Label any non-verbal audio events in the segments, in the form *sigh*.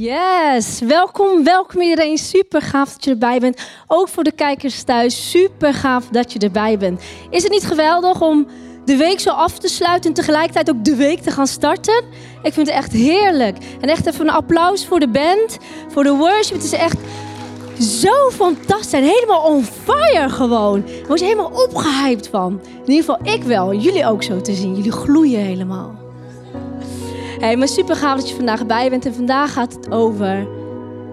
Yes, welkom, welkom iedereen. Super gaaf dat je erbij bent. Ook voor de kijkers thuis, super gaaf dat je erbij bent. Is het niet geweldig om de week zo af te sluiten en tegelijkertijd ook de week te gaan starten? Ik vind het echt heerlijk. En echt even een applaus voor de band, voor de worship. Het is echt zo fantastisch helemaal on fire gewoon. Daar word je helemaal opgehyped van. In ieder geval ik wel, jullie ook zo te zien. Jullie gloeien helemaal. Hey, maar super gaaf dat je vandaag bij bent. En vandaag gaat het over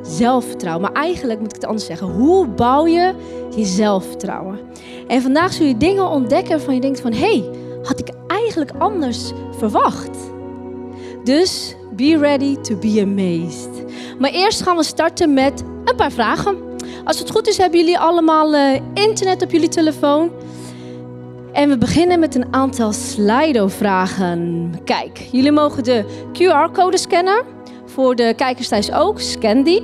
zelfvertrouwen. Maar eigenlijk moet ik het anders zeggen. Hoe bouw je je zelfvertrouwen? En vandaag zul je dingen ontdekken waarvan je denkt van... Hé, hey, had ik eigenlijk anders verwacht? Dus be ready to be amazed. Maar eerst gaan we starten met een paar vragen. Als het goed is, hebben jullie allemaal uh, internet op jullie telefoon. En we beginnen met een aantal Slido-vragen. Kijk, jullie mogen de QR-code scannen. Voor de kijkers thuis ook, scan die.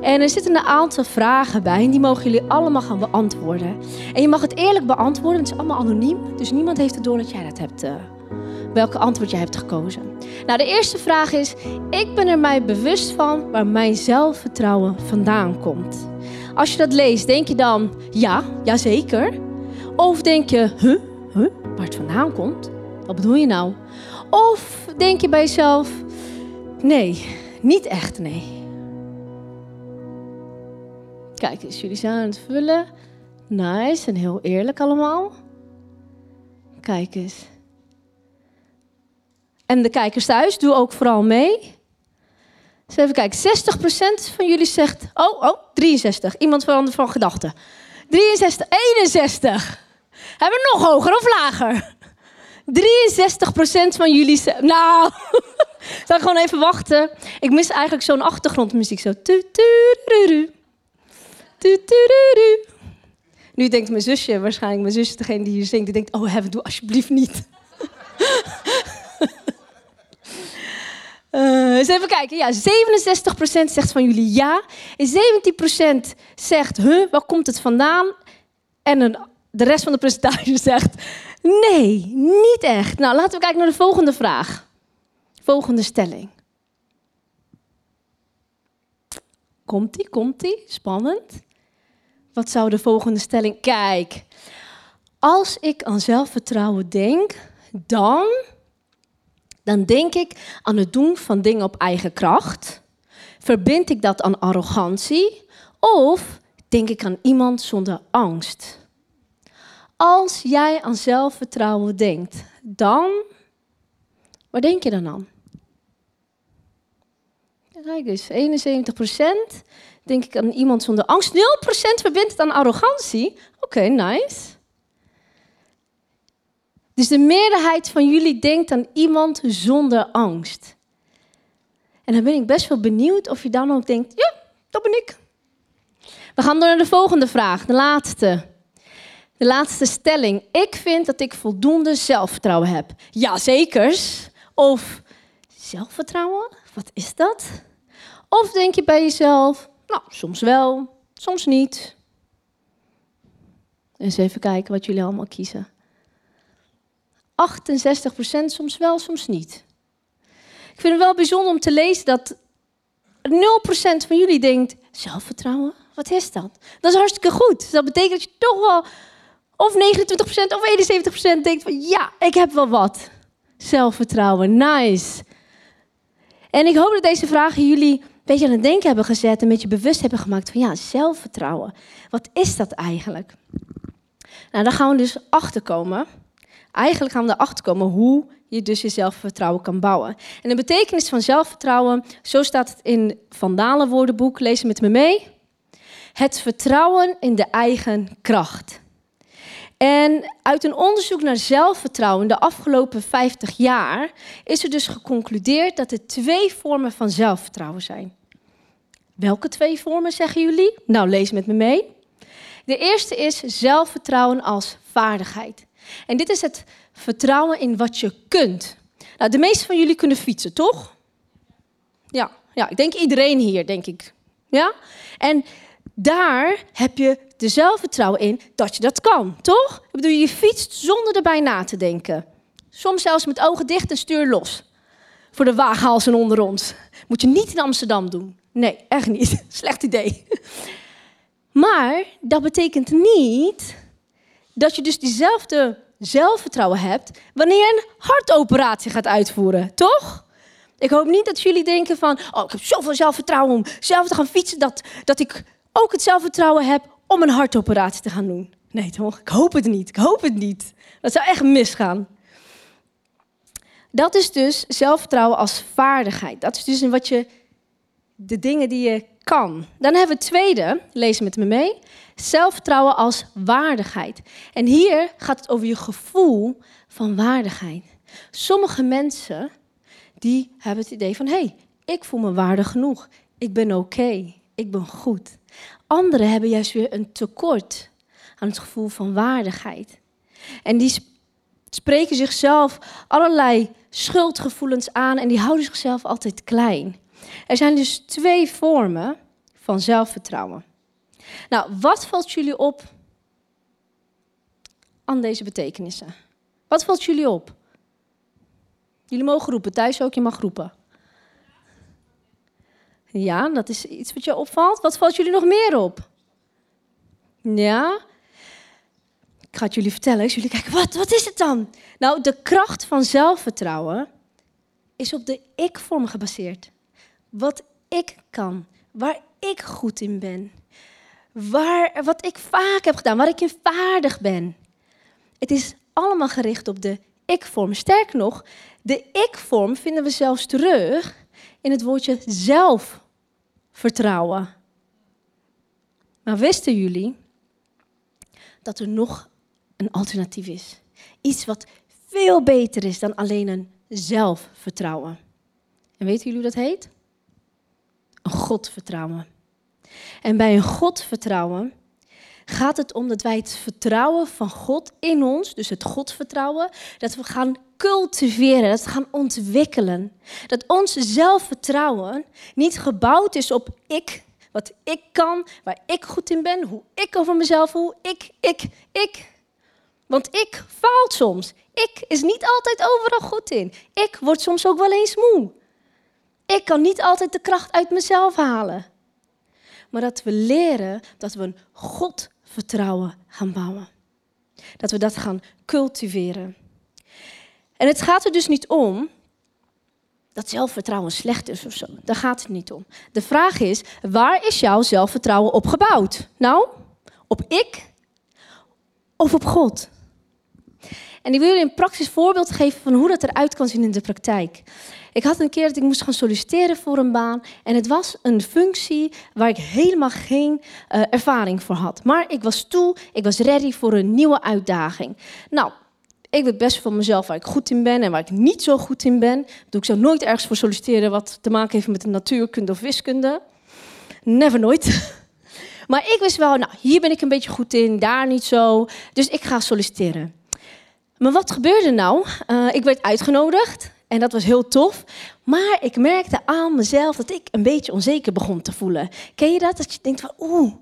En er zitten een aantal vragen bij en die mogen jullie allemaal gaan beantwoorden. En je mag het eerlijk beantwoorden, het is allemaal anoniem. Dus niemand heeft het door dat jij dat hebt, uh, welke antwoord jij hebt gekozen. Nou, de eerste vraag is, ik ben er mij bewust van waar mijn zelfvertrouwen vandaan komt. Als je dat leest, denk je dan, ja, jazeker. Of denk je, huh, huh, waar het vandaan komt? Wat bedoel je nou? Of denk je bij jezelf, nee, niet echt nee. Kijk eens, jullie zijn aan het vullen. Nice en heel eerlijk allemaal. Kijk eens. En de kijkers thuis, doe ook vooral mee. Even kijken, 60% van jullie zegt, oh, oh, 63. Iemand verandert van gedachten. 63, 61. Hebben we nog hoger of lager? 63% van jullie. Nou, *laughs* zal ik gewoon even wachten. Ik mis eigenlijk zo'n achtergrondmuziek. Zo. Nu denkt mijn zusje, waarschijnlijk mijn zusje, degene die hier zingt, die denkt: Oh, Heaven, doe alsjeblieft niet. Uh, *laughs* eens even kijken. Ja, 67% zegt van jullie ja. En 17% zegt, huh, waar komt het vandaan? En een de rest van de presentatie *laughs* zegt: nee, niet echt. Nou, laten we kijken naar de volgende vraag. Volgende stelling. Komt-ie, komt-ie? Spannend. Wat zou de volgende stelling... Kijk, als ik aan zelfvertrouwen denk, dan... Dan denk ik aan het doen van dingen op eigen kracht. Verbind ik dat aan arrogantie? Of denk ik aan iemand zonder angst? Als jij aan zelfvertrouwen denkt, dan. Waar denk je dan aan? Kijk eens, 71% denk ik aan iemand zonder angst. 0% verbindt het aan arrogantie. Oké, nice. Dus de meerderheid van jullie denkt aan iemand zonder angst. En dan ben ik best wel benieuwd of je dan ook denkt: ja, dat ben ik. We gaan door naar de volgende vraag, de laatste. De laatste stelling. Ik vind dat ik voldoende zelfvertrouwen heb. Jazekers. Of zelfvertrouwen? Wat is dat? Of denk je bij jezelf, nou, soms wel, soms niet. Eens even kijken wat jullie allemaal kiezen. 68% soms wel, soms niet. Ik vind het wel bijzonder om te lezen dat 0% van jullie denkt, zelfvertrouwen, wat is dat? Dat is hartstikke goed. dat betekent dat je toch wel of 29% of 71% denkt van ja, ik heb wel wat. Zelfvertrouwen, nice. En ik hoop dat deze vragen jullie een beetje aan het denken hebben gezet en een beetje bewust hebben gemaakt van ja, zelfvertrouwen. Wat is dat eigenlijk? Nou, daar gaan we dus achter komen. Eigenlijk gaan we erachter komen hoe je dus je zelfvertrouwen kan bouwen. En de betekenis van zelfvertrouwen, zo staat het in Van Dalen woordenboek, lees met me mee. Het vertrouwen in de eigen kracht. En uit een onderzoek naar zelfvertrouwen de afgelopen 50 jaar is er dus geconcludeerd dat er twee vormen van zelfvertrouwen zijn. Welke twee vormen zeggen jullie? Nou, lees met me mee. De eerste is zelfvertrouwen als vaardigheid. En dit is het vertrouwen in wat je kunt. Nou, de meeste van jullie kunnen fietsen, toch? Ja, ja, ik denk iedereen hier, denk ik. Ja? En daar heb je de zelfvertrouwen in dat je dat kan, toch? Ik bedoel, je fietst zonder erbij na te denken. Soms zelfs met ogen dicht en stuur los. Voor de waaghalsen onder ons. Moet je niet in Amsterdam doen. Nee, echt niet. *laughs* Slecht idee. Maar dat betekent niet dat je dus diezelfde zelfvertrouwen hebt wanneer je een hartoperatie gaat uitvoeren, toch? Ik hoop niet dat jullie denken van, oh, ik heb zoveel zelfvertrouwen om zelf te gaan fietsen, dat, dat ik ook het zelfvertrouwen heb om een hartoperatie te gaan doen. Nee, toch? Ik hoop het niet. Ik hoop het niet. Dat zou echt misgaan. Dat is dus zelfvertrouwen als vaardigheid. Dat is dus wat je, de dingen die je kan. Dan hebben we het tweede, lees met me mee. Zelfvertrouwen als waardigheid. En hier gaat het over je gevoel van waardigheid. Sommige mensen die hebben het idee van hé, hey, ik voel me waardig genoeg. Ik ben oké. ik ben goed. Anderen hebben juist weer een tekort aan het gevoel van waardigheid. En die spreken zichzelf allerlei schuldgevoelens aan en die houden zichzelf altijd klein. Er zijn dus twee vormen van zelfvertrouwen. Nou, wat valt jullie op aan deze betekenissen? Wat valt jullie op? Jullie mogen roepen, thuis ook, je mag roepen. Ja, dat is iets wat je opvalt. Wat valt jullie nog meer op? Ja? Ik ga het jullie vertellen. Jullie kijken, wat, wat is het dan? Nou, de kracht van zelfvertrouwen is op de ik-vorm gebaseerd. Wat ik kan, waar ik goed in ben. Waar, wat ik vaak heb gedaan, waar ik in vaardig ben. Het is allemaal gericht op de ik-vorm. Sterker nog, de ik-vorm vinden we zelfs terug in het woordje zelfvertrouwen. Maar wisten jullie dat er nog een alternatief is? Iets wat veel beter is dan alleen een zelfvertrouwen. En weten jullie hoe dat heet? Een Godvertrouwen. En bij een God vertrouwen gaat het om dat wij het vertrouwen van God in ons, dus het Godvertrouwen, dat we gaan cultiveren, dat we gaan ontwikkelen. Dat ons zelfvertrouwen niet gebouwd is op ik, wat ik kan, waar ik goed in ben, hoe ik over mezelf hoe ik, ik, ik. Want ik faalt soms. Ik is niet altijd overal goed in. Ik word soms ook wel eens moe. Ik kan niet altijd de kracht uit mezelf halen maar dat we leren dat we een Godvertrouwen gaan bouwen. Dat we dat gaan cultiveren. En het gaat er dus niet om dat zelfvertrouwen slecht is of zo. Daar gaat het niet om. De vraag is, waar is jouw zelfvertrouwen op gebouwd? Nou, op ik of op God? En ik wil jullie een praktisch voorbeeld geven van hoe dat eruit kan zien in de praktijk. Ik had een keer dat ik moest gaan solliciteren voor een baan. En het was een functie waar ik helemaal geen uh, ervaring voor had. Maar ik was toe, ik was ready voor een nieuwe uitdaging. Nou, ik weet best van mezelf waar ik goed in ben en waar ik niet zo goed in ben. Doe ik zou nooit ergens voor solliciteren wat te maken heeft met de natuurkunde of wiskunde. Never nooit. *laughs* Maar ik wist wel, nou, hier ben ik een beetje goed in, daar niet zo. Dus ik ga solliciteren. Maar wat gebeurde nou? Uh, ik werd uitgenodigd en dat was heel tof. Maar ik merkte aan mezelf dat ik een beetje onzeker begon te voelen. Ken je dat? Dat je denkt van, oeh,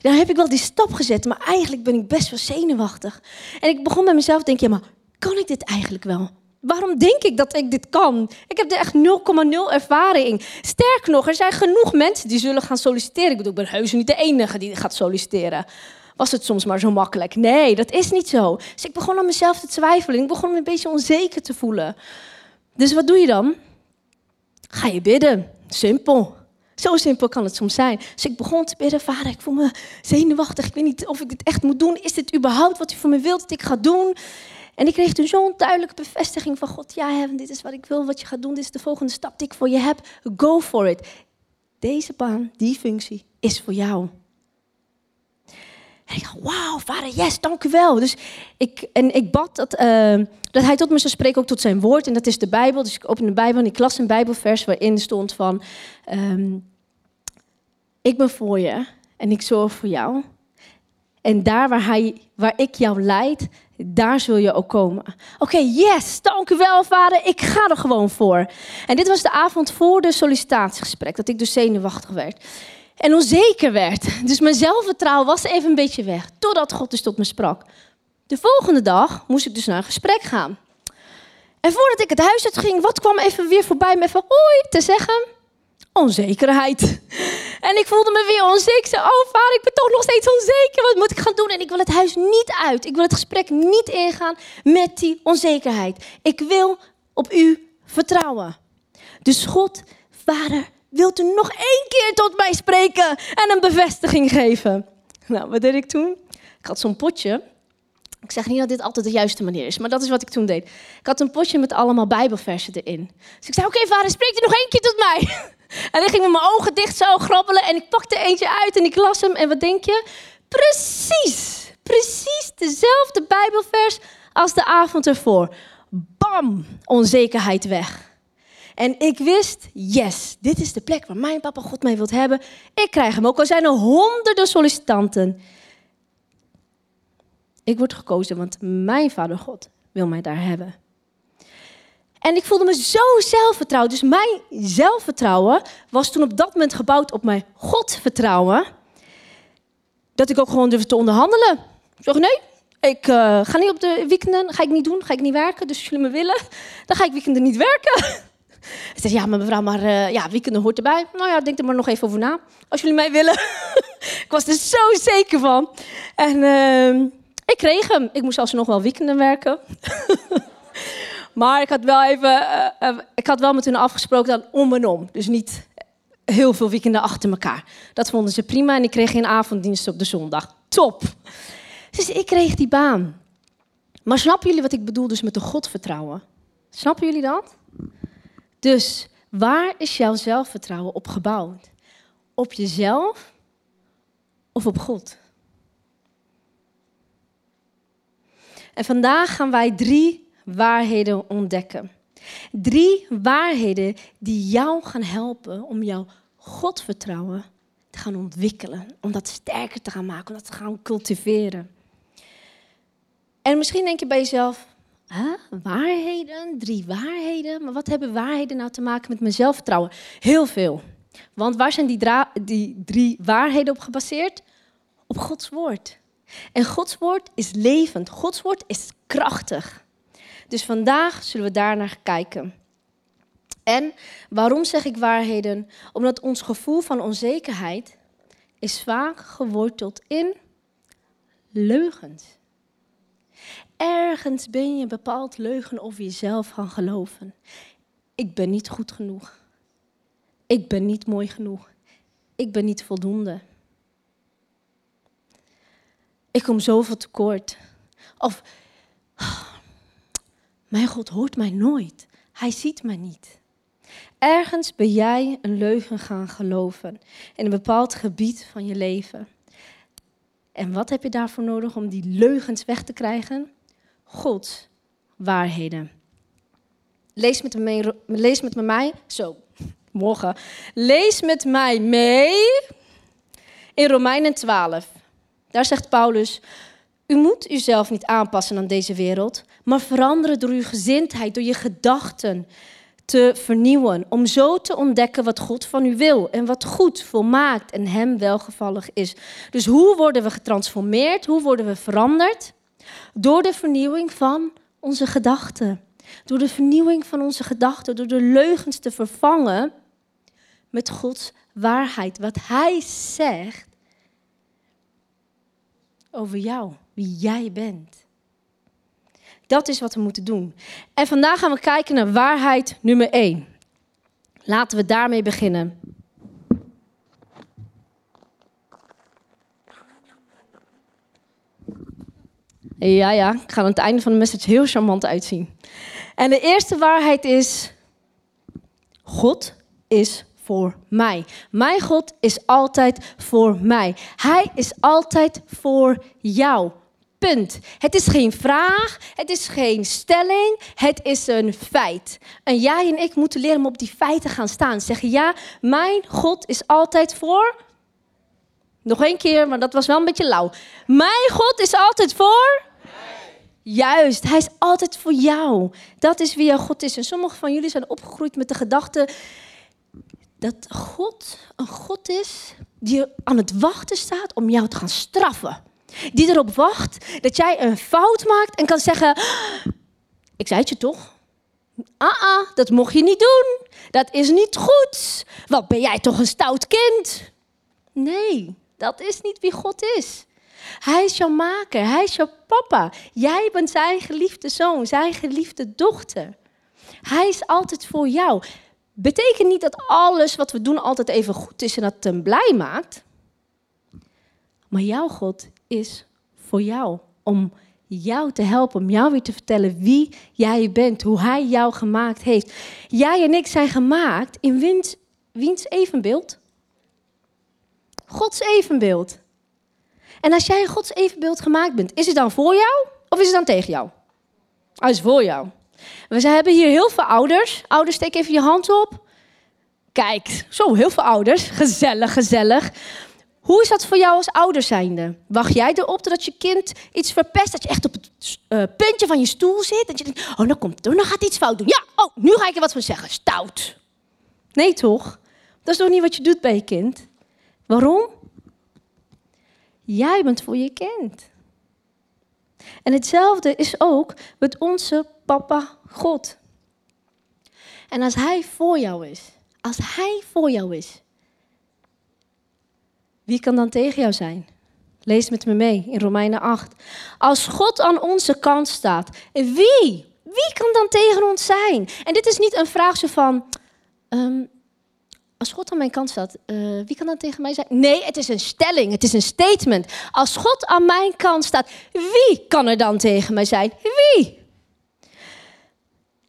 dan heb ik wel die stap gezet, maar eigenlijk ben ik best wel zenuwachtig. En ik begon bij mezelf te denken, ja, maar kan ik dit eigenlijk wel? Waarom denk ik dat ik dit kan? Ik heb er echt 0,0 ervaring. Sterker nog, er zijn genoeg mensen die zullen gaan solliciteren. Ik bedoel, ik ben heus niet de enige die gaat solliciteren was het soms maar zo makkelijk. Nee, dat is niet zo. Dus ik begon aan mezelf te twijfelen. Ik begon me een beetje onzeker te voelen. Dus wat doe je dan? Ga je bidden. Simpel. Zo simpel kan het soms zijn. Dus ik begon te bidden, vader, ik voel me zenuwachtig. Ik weet niet of ik dit echt moet doen. Is dit überhaupt wat u voor me wilt dat ik ga doen? En ik kreeg toen zo'n duidelijke bevestiging van God. Ja, heaven, dit is wat ik wil, wat je gaat doen. Dit is de volgende stap die ik voor je heb. Go for it. Deze baan, die functie, is voor jou. En ik dacht, wauw, vader, yes, dank u wel. Dus ik, en ik bad dat, uh, dat hij tot me zou spreken, ook tot zijn woord. En dat is de Bijbel. Dus ik opende de Bijbel en ik las een Bijbelvers waarin stond van... Um, ik ben voor je en ik zorg voor jou. En daar waar, hij, waar ik jou leid, daar zul je ook komen. Oké, yes, dank u wel, vader. Ik ga er gewoon voor. En dit was de avond voor de sollicitatiegesprek, dat ik dus zenuwachtig werd en onzeker werd. Dus mijn zelfvertrouwen was even een beetje weg, totdat God dus tot me sprak. De volgende dag moest ik dus naar een gesprek gaan. En voordat ik het huis uit ging, wat kwam even weer voorbij me even hoi te zeggen? Onzekerheid. En ik voelde me weer onzeker. Oh vader, ik ben toch nog steeds onzeker. Wat moet ik gaan doen? En ik wil het huis niet uit. Ik wil het gesprek niet ingaan met die onzekerheid. Ik wil op u vertrouwen. Dus God, vader, wilt u nog één keer tot mij spreken en een bevestiging geven? Nou, wat deed ik toen? Ik had zo'n potje ik zeg niet dat dit altijd de juiste manier is, maar dat is wat ik toen deed. Ik had een potje met allemaal Bijbelversen erin. Dus ik zei: Oké, vader, spreek er nog één keer tot mij. *laughs* En ik ging met mijn ogen dicht zo grabbelen en ik pakte eentje uit en ik las hem. En wat denk je? Precies, precies dezelfde Bijbelvers als de avond ervoor. Bam, onzekerheid weg. En ik wist, yes, dit is de plek waar mijn papa God mij wilt hebben. Ik krijg hem, ook al zijn er honderden sollicitanten. Ik word gekozen, want mijn vader God wil mij daar hebben. En ik voelde me zo zelfvertrouwd. Dus mijn zelfvertrouwen was toen op dat moment gebouwd op mijn Godvertrouwen. Dat ik ook gewoon durfde te onderhandelen. Ik zeg, nee, ik uh, ga niet op de weekenden, ga ik niet doen, ga ik niet werken. Dus als jullie me willen, dan ga ik weekenden niet werken. *laughs* Ik zei, ja, maar mevrouw, maar uh, ja, weekenden hoort erbij. Nou ja, denk er maar nog even over na. Als jullie mij willen. *laughs* ik was er zo zeker van. En uh, ik kreeg hem. Ik moest nog wel weekenden werken. *laughs* maar ik had wel even, uh, ik had wel met hun afgesproken dan om en om. Dus niet heel veel weekenden achter elkaar. Dat vonden ze prima en ik kreeg geen avonddienst op de zondag. Top. Dus ik kreeg die baan. Maar snappen jullie wat ik bedoel dus met de God vertrouwen? Snappen jullie dat? Dus waar is jouw zelfvertrouwen op gebouwd? Op jezelf of op God? En vandaag gaan wij drie waarheden ontdekken. Drie waarheden die jou gaan helpen om jouw Godvertrouwen te gaan ontwikkelen. Om dat sterker te gaan maken, om dat te gaan cultiveren. En misschien denk je bij jezelf, waarheden, drie waarheden. Maar wat hebben waarheden nou te maken met mijn zelfvertrouwen? Heel veel. Want waar zijn die, die drie waarheden op gebaseerd? Op Gods woord. En Gods woord is levend. Gods woord is krachtig. Dus vandaag zullen we daar naar kijken. En waarom zeg ik waarheden? Omdat ons gevoel van onzekerheid is vaak geworteld in leugens. Ergens ben je bepaald leugen over jezelf gaan geloven. Ik ben niet goed genoeg. Ik ben niet mooi genoeg. Ik ben niet voldoende. Ik kom zoveel tekort. Of, mijn God hoort mij nooit. Hij ziet mij niet. Ergens ben jij een leugen gaan geloven in een bepaald gebied van je leven. En wat heb je daarvoor nodig om die leugens weg te krijgen? Gods waarheden. Lees met, me, lees met me mij, zo, morgen. Lees met mij mee in Romeinen 12. Daar zegt Paulus: U moet uzelf niet aanpassen aan deze wereld, maar veranderen door uw gezindheid, door je gedachten te vernieuwen, om zo te ontdekken wat God van u wil en wat goed, volmaakt en hem welgevallig is. Dus hoe worden we getransformeerd? Hoe worden we veranderd? Door de vernieuwing van onze gedachten. Door de vernieuwing van onze gedachten, door de leugens te vervangen met Gods waarheid. Wat Hij zegt, over jou, wie jij bent. Dat is wat we moeten doen. En vandaag gaan we kijken naar waarheid nummer 1. Laten we daarmee beginnen. Ja, ja, ik ga aan het einde van de message heel charmant uitzien. En de eerste waarheid is: God is voor mij. Mijn God is altijd voor mij. Hij is altijd voor jou. Punt. Het is geen vraag, het is geen stelling, het is een feit. En jij en ik moeten leren om op die feiten gaan staan. Zeggen ja, mijn God is altijd voor. Nog één keer, maar dat was wel een beetje lauw. Mijn God is altijd voor. Juist, hij is altijd voor jou. Dat is wie God is. En sommigen van jullie zijn opgegroeid met de gedachte: dat God een God is die aan het wachten staat om jou te gaan straffen. Die erop wacht dat jij een fout maakt en kan zeggen: Ik zei het je toch? Ah, ah, dat mocht je niet doen. Dat is niet goed. Wat ben jij toch een stout kind? Nee, dat is niet wie God is. Hij is jouw maker, hij is jouw papa. Jij bent zijn geliefde zoon, zijn geliefde dochter. Hij is altijd voor jou. Betekent niet dat alles wat we doen altijd even goed is en dat het hem blij maakt. Maar jouw God is voor jou. Om jou te helpen, om jou weer te vertellen wie jij bent, hoe hij jou gemaakt heeft. Jij en ik zijn gemaakt in wiens, wiens evenbeeld? Gods evenbeeld. En als jij in Gods evenbeeld gemaakt bent, is het dan voor jou of is het dan tegen jou? Hij is voor jou. We hebben hier heel veel ouders. Ouders, steek even je hand op. Kijk, zo heel veel ouders. Gezellig, gezellig. Hoe is dat voor jou als ouder zijnde? Wacht jij erop dat je kind iets verpest? Dat je echt op het uh, puntje van je stoel zit? Dat je denkt, oh, nou komt dan gaat iets fout doen. Ja, oh, nu ga ik er wat van zeggen. Stout. Nee, toch? Dat is toch niet wat je doet bij je kind? Waarom? Jij bent voor je kind. En hetzelfde is ook met onze papa God. En als hij voor jou is, als hij voor jou is, wie kan dan tegen jou zijn? Lees met me mee in Romeinen 8. Als God aan onze kant staat, wie? Wie kan dan tegen ons zijn? En dit is niet een vraag zo van, ehm, als God aan mijn kant staat, uh, wie kan dan tegen mij zijn? Nee, het is een stelling, het is een statement. Als God aan mijn kant staat, wie kan er dan tegen mij zijn? Wie?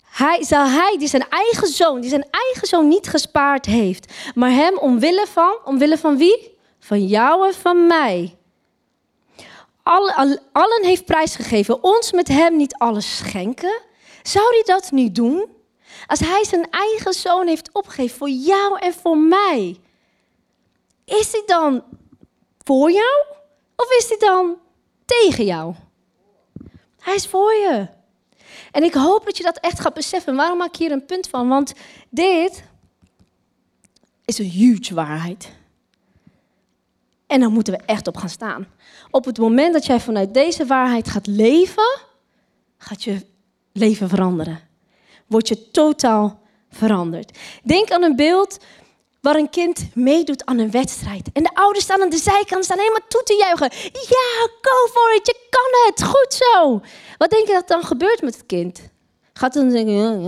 Hij, zal hij die zijn eigen zoon, die zijn eigen zoon niet gespaard heeft, maar hem omwille van, omwille van wie? Van jou en van mij. Allen, allen heeft prijsgegeven, ons met hem niet alles schenken. Zou hij dat niet doen? Als hij zijn eigen zoon heeft opgegeven voor jou en voor mij, is hij dan voor jou of is hij dan tegen jou? Hij is voor je. En ik hoop dat je dat echt gaat beseffen. Waarom maak ik hier een punt van? Want dit is een huge waarheid. En daar moeten we echt op gaan staan. Op het moment dat jij vanuit deze waarheid gaat leven, gaat je leven veranderen word je totaal veranderd. Denk aan een beeld waar een kind meedoet aan een wedstrijd. En de ouders staan aan de zijkant, staan helemaal toe te juichen. Ja, go for it, je kan het, goed zo. Wat denk je dat dan gebeurt met het kind? Gaat dan zeggen,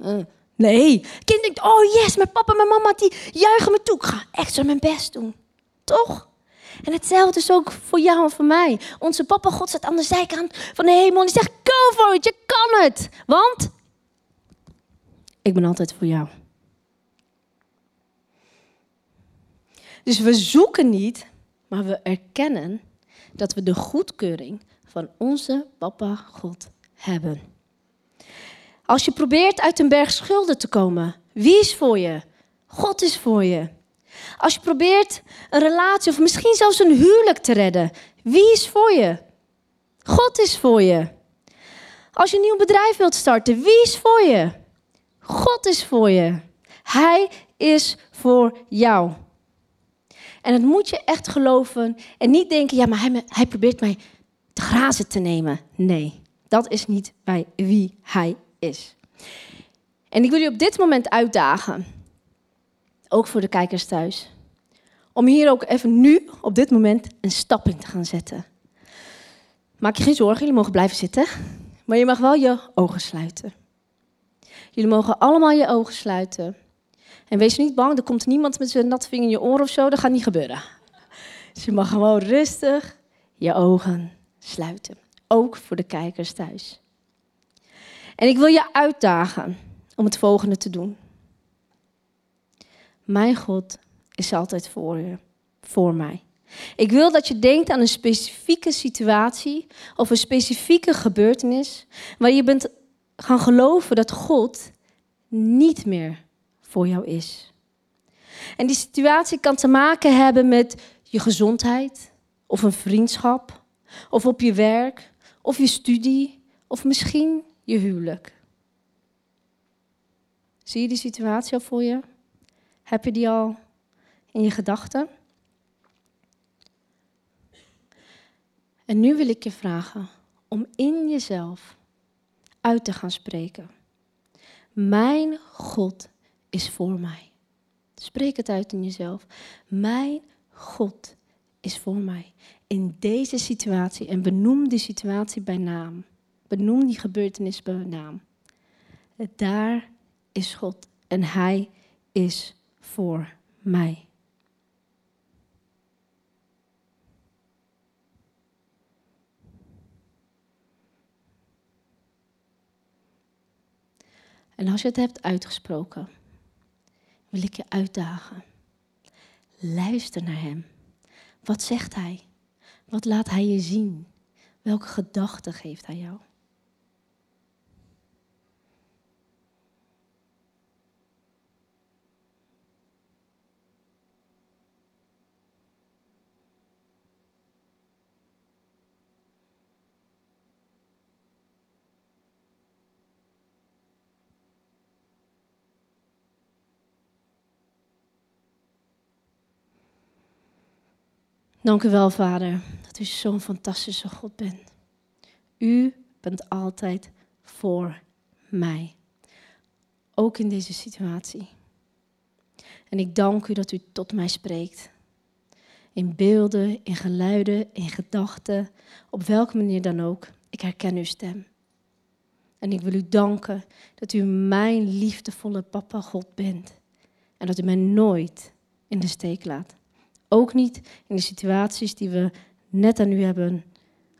uh, uh, nee. Het kind denkt, oh yes, mijn papa en mijn mama die juichen me toe. Ik ga echt zo mijn best doen. Toch? En hetzelfde is ook voor jou en voor mij. Onze papa God staat aan de zijkant van de hemel en die zegt, go for it, je kan het. Want ik ben altijd voor jou. Dus we zoeken niet, maar we erkennen dat we de goedkeuring van onze Papa God hebben. Als je probeert uit een berg schulden te komen, wie is voor je? God is voor je. Als je probeert een relatie of misschien zelfs een huwelijk te redden, wie is voor je? God is voor je. Als je een nieuw bedrijf wilt starten, wie is voor je? God is voor je. Hij is voor jou. En dat moet je echt geloven en niet denken, ja, maar hij, hij probeert mij te grazen te nemen. Nee, dat is niet bij wie hij is. En ik wil je op dit moment uitdagen, ook voor de kijkers thuis, om hier ook even nu, op dit moment, een stap in te gaan zetten. Maak je geen zorgen, jullie mogen blijven zitten, maar je mag wel je ogen sluiten. Jullie mogen allemaal je ogen sluiten. En wees niet bang, er komt niemand met zijn natte vinger in je oor of zo. Dat gaat niet gebeuren. Dus je mag gewoon rustig je ogen sluiten. Ook voor de kijkers thuis. En ik wil je uitdagen om het volgende te doen. Mijn God is altijd voor je, voor mij. Ik wil dat je denkt aan een specifieke situatie of een specifieke gebeurtenis waar je bent gaan geloven dat God niet meer voor jou is. En die situatie kan te maken hebben met je gezondheid, of een vriendschap, of op je werk, of je studie, of misschien je huwelijk. Zie je die situatie al voor je? Heb je die al in je gedachten? En nu wil ik je vragen om in jezelf uit te gaan spreken. Mijn God is voor mij. Spreek het uit in jezelf. Mijn God is voor mij. In deze situatie. En benoem die situatie bij naam. Benoem die gebeurtenis bij naam. Daar is God. En Hij is voor mij. En als je het hebt uitgesproken, wil ik je uitdagen. Luister naar Hem. Wat zegt Hij? Wat laat Hij je zien? Welke gedachten geeft Hij jou? Dank u wel, Vader, dat u zo'n fantastische God bent. U bent altijd voor mij. Ook in deze situatie. En ik dank u dat u tot mij spreekt. In beelden, in geluiden, in gedachten, op welke manier dan ook. Ik herken uw stem. En ik wil u danken dat u mijn liefdevolle papa God bent. En dat u mij nooit in de steek laat. Ook niet in de situaties die we net aan u hebben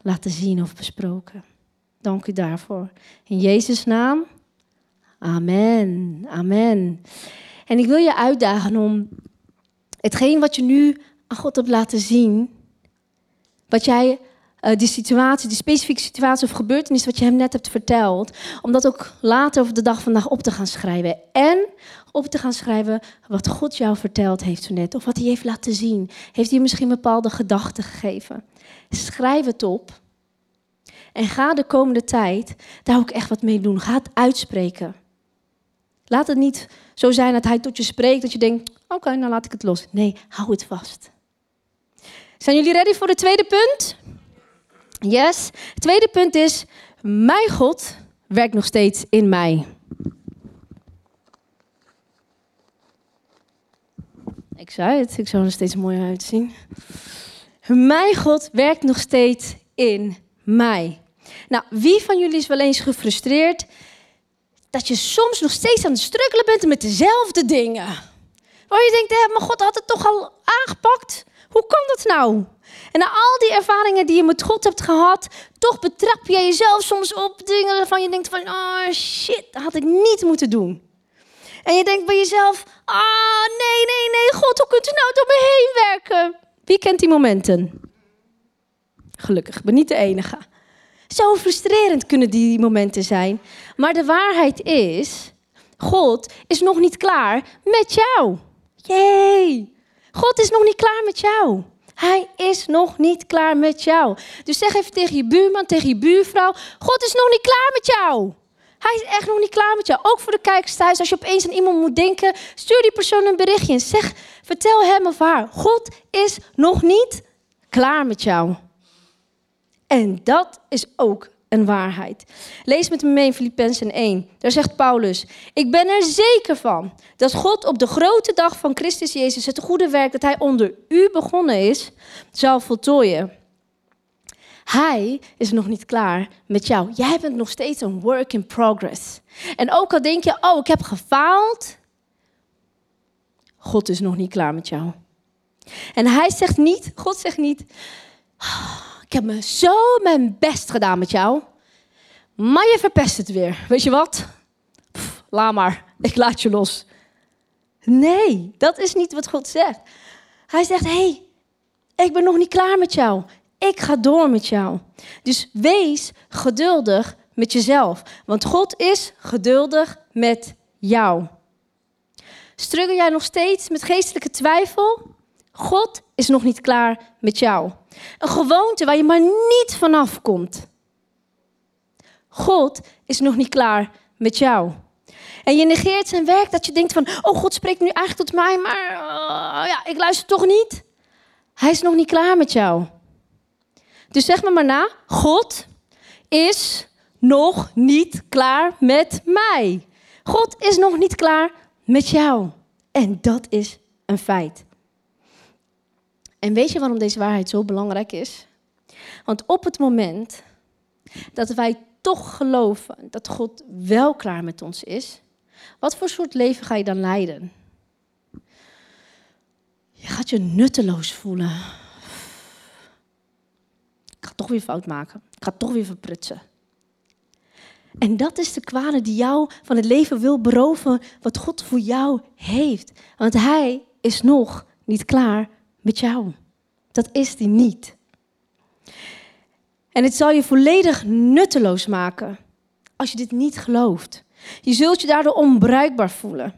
laten zien of besproken. Dank u daarvoor. In Jezus' naam. Amen. Amen. En ik wil je uitdagen om hetgeen wat je nu aan God hebt laten zien, wat jij, uh, die situatie, die specifieke situatie of gebeurtenis wat je hem net hebt verteld, om dat ook later over de dag vandaag op te gaan schrijven. En op te gaan schrijven wat God jou verteld heeft zo net. Of wat hij heeft laten zien. Heeft hij misschien bepaalde gedachten gegeven. Schrijf het op. En ga de komende tijd daar ook echt wat mee doen. Ga het uitspreken. Laat het niet zo zijn dat hij tot je spreekt dat je denkt, oké, okay, nou laat ik het los. Nee, hou het vast. Zijn jullie ready voor het tweede punt? Yes. Tweede punt is, mijn God werkt nog steeds in mij. Ik zei het, ik zou er steeds mooier uitzien. Mijn God werkt nog steeds in mij. Nou, wie van jullie is wel eens gefrustreerd dat je soms nog steeds aan het struggelen bent met dezelfde dingen? Waar je denkt, hé, maar God had het toch al aangepakt? Hoe kan dat nou? En na al die ervaringen die je met God hebt gehad, toch betrap je jezelf soms op dingen waarvan je denkt van, oh shit, dat had ik niet moeten doen. En je denkt bij jezelf, ah nee, nee, nee, God, hoe kunt u nou door me heen werken? Wie kent die momenten? Gelukkig, ik ben niet de enige. Zo frustrerend kunnen die momenten zijn. Maar de waarheid is, God is nog niet klaar met jou. Jee, God is nog niet klaar met jou. Hij is nog niet klaar met jou. Dus zeg even tegen je buurman, tegen je buurvrouw: God is nog niet klaar met jou. Hij is echt nog niet klaar met jou. Ook voor de kijkers thuis. Als je opeens aan iemand moet denken, stuur die persoon een berichtje en zeg, vertel hem of haar. God is nog niet klaar met jou. En dat is ook een waarheid. Lees met me mee in Filippenzen 1. Daar zegt Paulus: Ik ben er zeker van dat God op de grote dag van Christus Jezus het goede werk dat hij onder u begonnen is, zal voltooien. Hij is nog niet klaar met jou. Jij bent nog steeds een work in progress. En ook al denk je, oh, ik heb gefaald. God is nog niet klaar met jou. En hij zegt niet, God zegt niet, ik heb me zo mijn best gedaan met jou. Maar je verpest het weer. Weet je wat? Pff, laat maar, ik laat je los. Nee, dat is niet wat God zegt. Hij zegt, hey, ik ben nog niet klaar met jou. Ik ga door met jou. Dus wees geduldig met jezelf. Want God is geduldig met jou. Struggle jij nog steeds met geestelijke twijfel? God is nog niet klaar met jou. Een gewoonte waar je maar niet vanaf komt. God is nog niet klaar met jou. En je negeert zijn werk dat je denkt van, oh God spreekt nu eigenlijk tot mij, maar uh, ja, ik luister toch niet. Hij is nog niet klaar met jou. Dus zeg me maar na, God is nog niet klaar met mij. God is nog niet klaar met jou. En dat is een feit. En weet je waarom deze waarheid zo belangrijk is? Want op het moment dat wij toch geloven dat God wel klaar met ons is, wat voor soort leven ga je dan leiden? Je gaat je nutteloos voelen. Ik ga toch weer fout maken. Ik ga toch weer verprutsen. En dat is de kwade die jou van het leven wil beroven wat God voor jou heeft. Want Hij is nog niet klaar met jou. Dat is hij niet. En het zal je volledig nutteloos maken als je dit niet gelooft. Je zult je daardoor onbruikbaar voelen.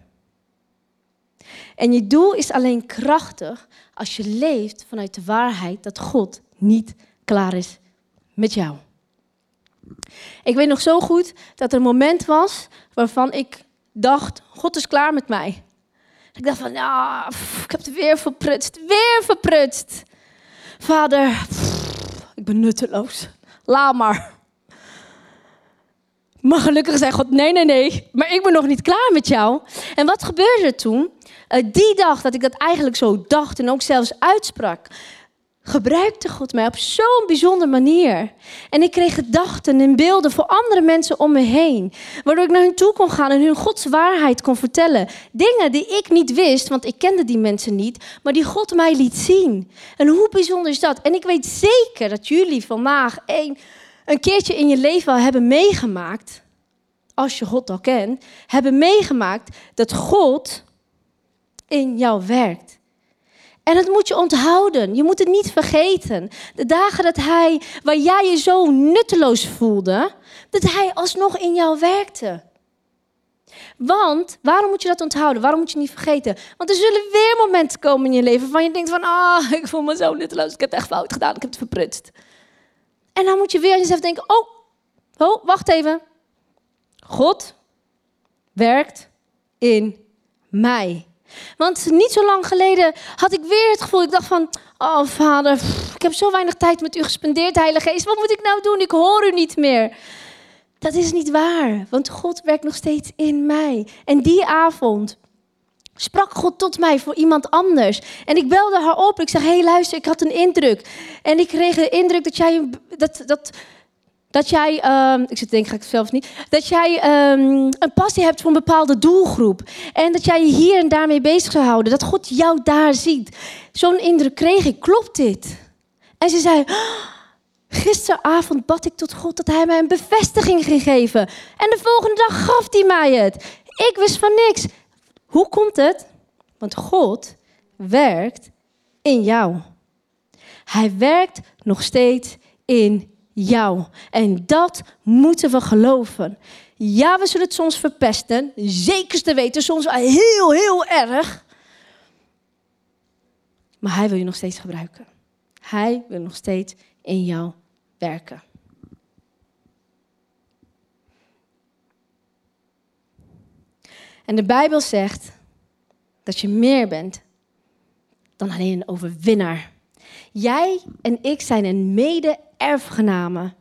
En je doel is alleen krachtig als je leeft vanuit de waarheid dat God niet klaar is met jou. Ik weet nog zo goed dat er een moment was waarvan ik dacht: God is klaar met mij. Ik dacht van, ja, ik heb het weer verprutst, weer verprutst. Vader, ik ben nutteloos. Laat maar. Maar gelukkig zei God, nee, nee, nee, maar ik ben nog niet klaar met jou. En wat gebeurde er toen? Uh, die dag dat ik dat eigenlijk zo dacht en ook zelfs uitsprak, gebruikte God mij op zo'n bijzondere manier. En ik kreeg gedachten en beelden voor andere mensen om me heen. Waardoor ik naar hun toe kon gaan en hun Gods waarheid kon vertellen. Dingen die ik niet wist, want ik kende die mensen niet, maar die God mij liet zien. En hoe bijzonder is dat? En ik weet zeker dat jullie vandaag een, een keertje in je leven al hebben meegemaakt, als je God al kent, hebben meegemaakt dat God in jou werkt. En dat moet je onthouden. Je moet het niet vergeten. De dagen dat hij, waar jij je zo nutteloos voelde, dat hij alsnog in jou werkte. Want, waarom moet je dat onthouden? Waarom moet je niet vergeten? Want er zullen weer momenten komen in je leven waarvan je denkt van, ah, *laughs* ik voel me zo nutteloos, ik heb het echt fout gedaan, ik heb het verprutst. En dan moet je weer aan jezelf denken, oh, oh, wacht even. God werkt in mij. Want niet zo lang geleden had ik weer het gevoel, ik dacht van, oh vader, ik heb zo weinig tijd met u gespendeerd, Heilige Geest, wat moet ik nou doen? Ik hoor u niet meer. Dat is niet waar, want God werkt nog steeds in mij. En die avond sprak God tot mij voor iemand anders. En ik belde haar op. Ik zeg: hey, luister, ik had een indruk. En ik kreeg de indruk dat jij dat, dat dat jij, um, ik zit denk ik zelfs niet, dat jij um, een passie hebt voor een bepaalde doelgroep. En dat jij je hier en daarmee bezig zou houden. Dat God jou daar ziet. Zo'n indruk kreeg ik, klopt dit? En ze zei, oh, gisteravond bad ik tot God dat hij mij een bevestiging ging geven. En de volgende dag gaf hij mij het. Ik wist van niks. Hoe komt het? Want God werkt in jou. Hij werkt nog steeds in jou. En dat moeten we geloven. Ja, we zullen het soms verpesten. Zeker te weten, soms heel, heel erg. Maar hij wil je nog steeds gebruiken. Hij wil nog steeds in jou werken. En de Bijbel zegt dat je meer bent dan alleen een overwinnaar. Jij en ik zijn een mede-erfgenamen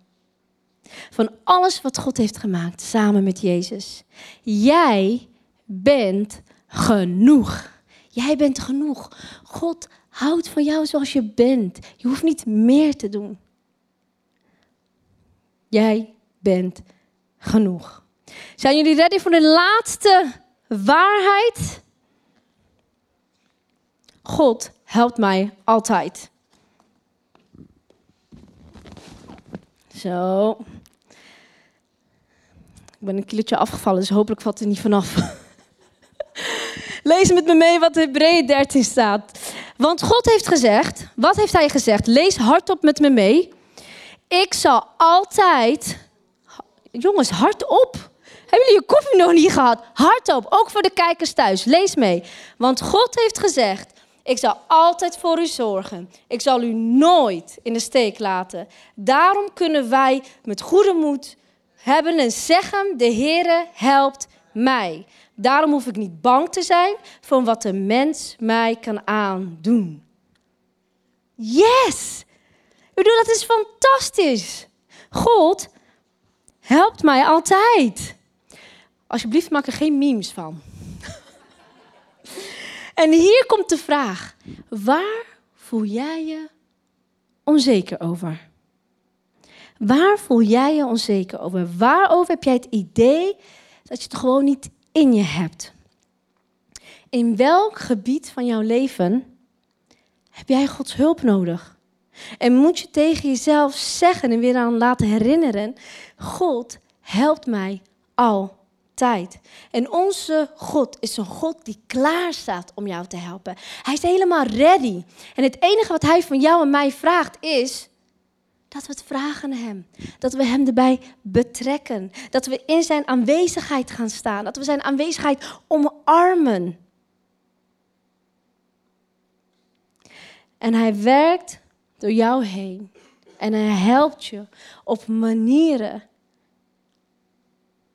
van alles wat God heeft gemaakt samen met Jezus. Jij bent genoeg. Jij bent genoeg. God houdt van jou zoals je bent. Je hoeft niet meer te doen. Jij bent genoeg. Zijn jullie ready voor de laatste waarheid? God helpt mij altijd. Zo. Ik ben een kilootje afgevallen, dus hopelijk valt er niet vanaf. Lees met me mee wat Hebreeën 13 staat. Want God heeft gezegd, wat heeft hij gezegd? Lees hardop met me mee. Ik zal altijd, jongens, hardop. Hebben jullie je koffie nog niet gehad? Hardop, ook voor de kijkers thuis. Lees mee. Want God heeft gezegd, ik zal altijd voor u zorgen. Ik zal u nooit in de steek laten. Daarom kunnen wij met goede moed hebben en zeggen: De Heere helpt mij. Daarom hoef ik niet bang te zijn voor wat de mens mij kan aandoen. Yes! Ik bedoel, dat is fantastisch. God helpt mij altijd. Alsjeblieft, maak er geen memes van. En hier komt de vraag: waar voel jij je onzeker over? Waar voel jij je onzeker over? Waarover heb jij het idee dat je het gewoon niet in je hebt? In welk gebied van jouw leven heb jij Gods hulp nodig? En moet je tegen jezelf zeggen en weer aan laten herinneren: God helpt mij altijd. En onze God is een God die klaar staat om jou te helpen. Hij is helemaal ready. En het enige wat hij van jou en mij vraagt is dat we het vragen aan Hem. Dat we Hem erbij betrekken. Dat we in Zijn aanwezigheid gaan staan. Dat we Zijn aanwezigheid omarmen. En Hij werkt door jou heen. En Hij helpt je op manieren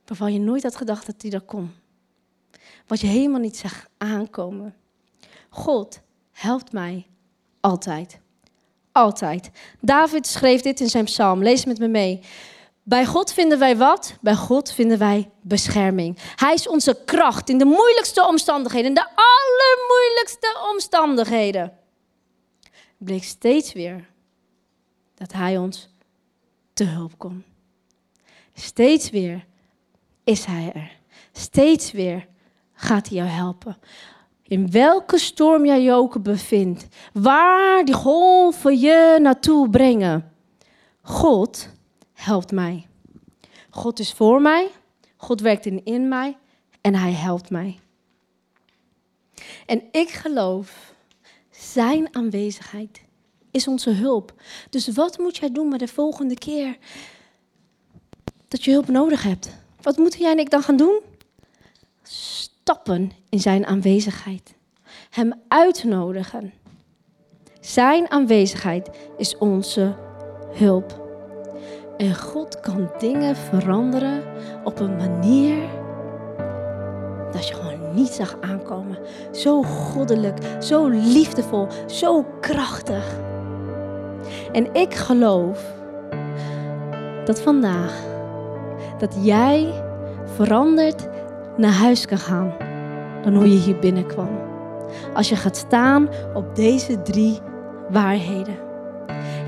waarvan je nooit had gedacht dat Hij dat kon. Wat je helemaal niet zag aankomen. God helpt mij altijd. Altijd. David schreef dit in zijn psalm. Lees met me mee. Bij God vinden wij wat? Bij God vinden wij bescherming. Hij is onze kracht in de moeilijkste omstandigheden, in de allermoeilijkste omstandigheden. Bleek steeds weer dat Hij ons te hulp komt. Steeds weer is Hij er. Steeds weer gaat Hij jou helpen. In welke storm jij je ook bevindt, waar die golven je naartoe brengen. God helpt mij. God is voor mij, God werkt in, in mij en Hij helpt mij. En ik geloof, Zijn aanwezigheid is onze hulp. Dus wat moet jij doen met de volgende keer dat je hulp nodig hebt? Wat moeten jij en ik dan gaan doen? stappen in zijn aanwezigheid. Hem uitnodigen. Zijn aanwezigheid is onze hulp. En God kan dingen veranderen op een manier dat je gewoon niet zag aankomen. Zo goddelijk, zo liefdevol, zo krachtig. En ik geloof dat vandaag dat jij verandert naar huis kan gaan dan hoe je hier binnenkwam. Als je gaat staan op deze drie waarheden.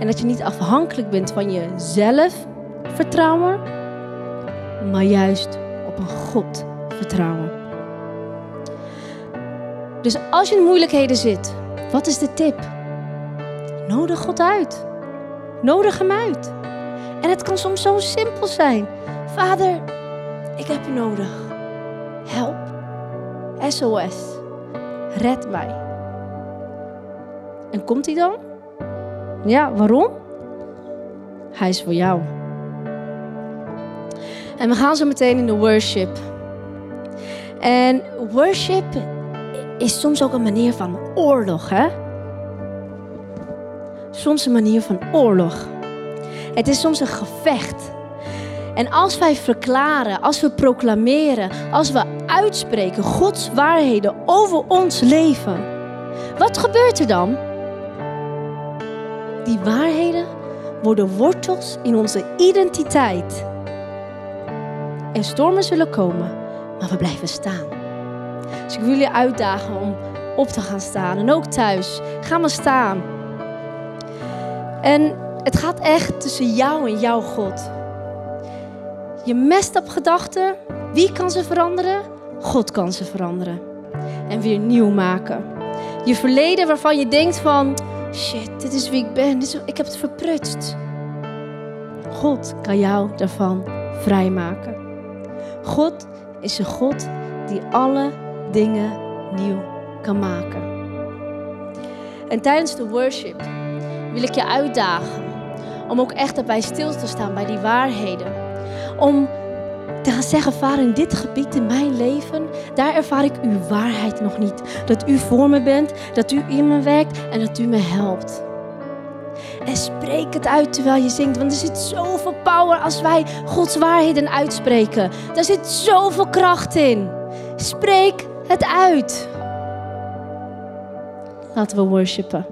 En dat je niet afhankelijk bent van je zelfvertrouwen, maar juist op een God vertrouwen. Dus als je in moeilijkheden zit, wat is de tip? Nodig God uit. Nodig Hem uit. En het kan soms zo simpel zijn. Vader, ik heb u nodig. Help. SOS. Red mij. En komt hij dan? Ja, waarom? Hij is voor jou. En we gaan zo meteen in de worship. En worship is soms ook een manier van oorlog, hè? Soms een manier van oorlog. Het is soms een gevecht. En als wij verklaren, als we proclameren, als we uitspreken Gods waarheden over ons leven, wat gebeurt er dan? Die waarheden worden wortels in onze identiteit. En stormen zullen komen, maar we blijven staan. Dus ik wil jullie uitdagen om op te gaan staan. En ook thuis. Ga maar staan. En het gaat echt tussen jou en jouw God. Je mest op gedachten. Wie kan ze veranderen? God kan ze veranderen. En weer nieuw maken. Je verleden waarvan je denkt van... Shit, dit is wie ik ben. Ik heb het verprutst. God kan jou daarvan vrijmaken. God is een God die alle dingen nieuw kan maken. En tijdens de worship wil ik je uitdagen om ook echt erbij stil te staan bij die waarheden om te gaan zeggen, vader, in dit gebied in mijn leven, daar ervaar ik uw waarheid nog niet. Dat u voor me bent, dat u in me werkt en dat u me helpt. En spreek het uit terwijl je zingt, want er zit zoveel power als wij Gods waarheden uitspreken. Daar zit zoveel kracht in. Spreek het uit. Laten we worshipen.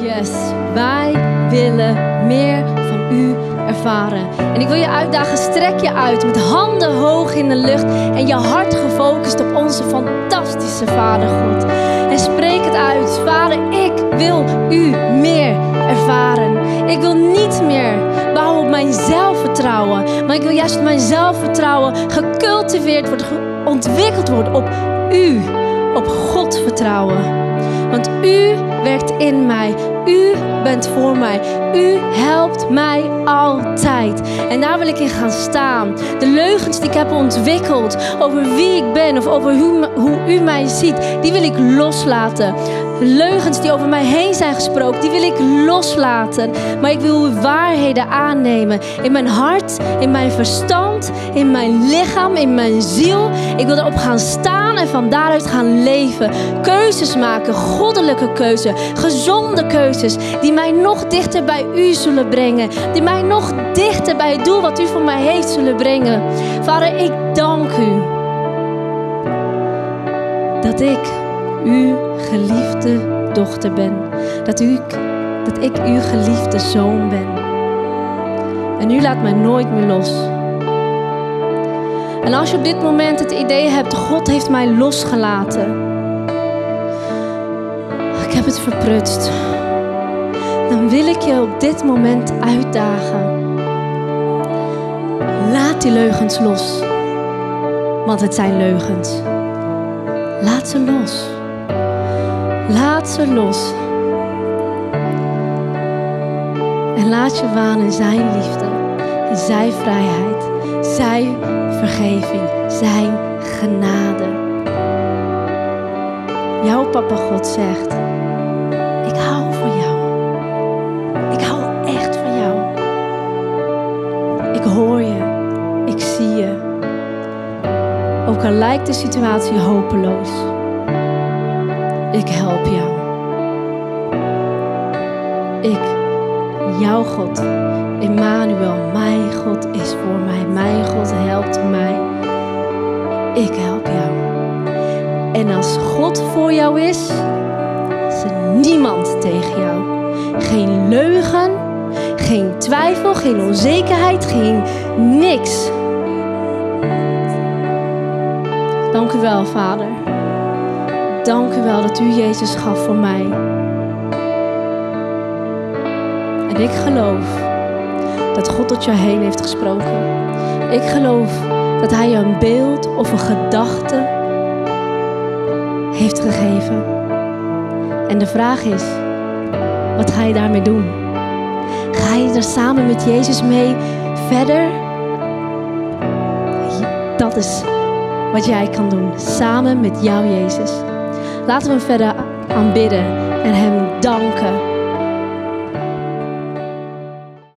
Yes, wij willen meer van u ervaren. En ik wil je uitdagen, strek je uit met handen hoog in de lucht en je hart gefocust op onze fantastische Vader God. En spreek het uit, Vader, ik wil u meer ervaren. Ik wil niet meer bouwen op mijn zelfvertrouwen, maar ik wil juist mijn zelfvertrouwen gecultiveerd wordt, ontwikkeld wordt op u, op God vertrouwen. Want u werkt in mij. U bent voor mij. U helpt mij altijd. En daar wil ik in gaan staan. De leugens die ik heb ontwikkeld over wie ik ben of over hoe, hoe u mij ziet, die wil ik loslaten. Leugens die over mij heen zijn gesproken, die wil ik loslaten. Maar ik wil uw waarheden aannemen. In mijn hart, in mijn verstand, in mijn lichaam, in mijn ziel. Ik wil erop gaan staan en van daaruit gaan leven. Keuzes maken, goddelijke keuzes, gezonde keuzes. Die mij nog dichter bij u zullen brengen. Die mij nog dichter bij het doel wat u voor mij heeft zullen brengen. Vader, ik dank u. Dat ik uw geliefde dochter ben. Dat, u, dat ik uw geliefde zoon ben. En u laat mij nooit meer los. En als je op dit moment het idee hebt, God heeft mij losgelaten. Ik heb het verprutst. Dan wil ik je op dit moment uitdagen. Laat die leugens los. Want het zijn leugens. Laat ze los. Laat ze los. En laat je waan in zijn liefde, in zijn vrijheid, zijn vergeving, zijn genade. Jouw papa God zegt, ik hou van jou. Ik hou echt van jou. Ik hoor je. Ik zie je. Ook al lijkt de situatie hopeloos. Ik help jou. Ik, jouw God, Emmanuel, mijn God is voor mij. Mijn God helpt mij. Ik help jou. En als God voor jou is, is er niemand tegen jou. Geen leugen, geen twijfel, geen onzekerheid, geen niks. Dank u wel, Vader. Dank u wel dat u Jezus gaf voor mij. En ik geloof dat God tot jou heen heeft gesproken. Ik geloof dat Hij je een beeld of een gedachte heeft gegeven. En de vraag is, wat ga je daarmee doen? Ga je er samen met Jezus mee verder? Dat is wat jij kan doen, samen met jou Jezus. Laten we hem verder aanbidden en hem danken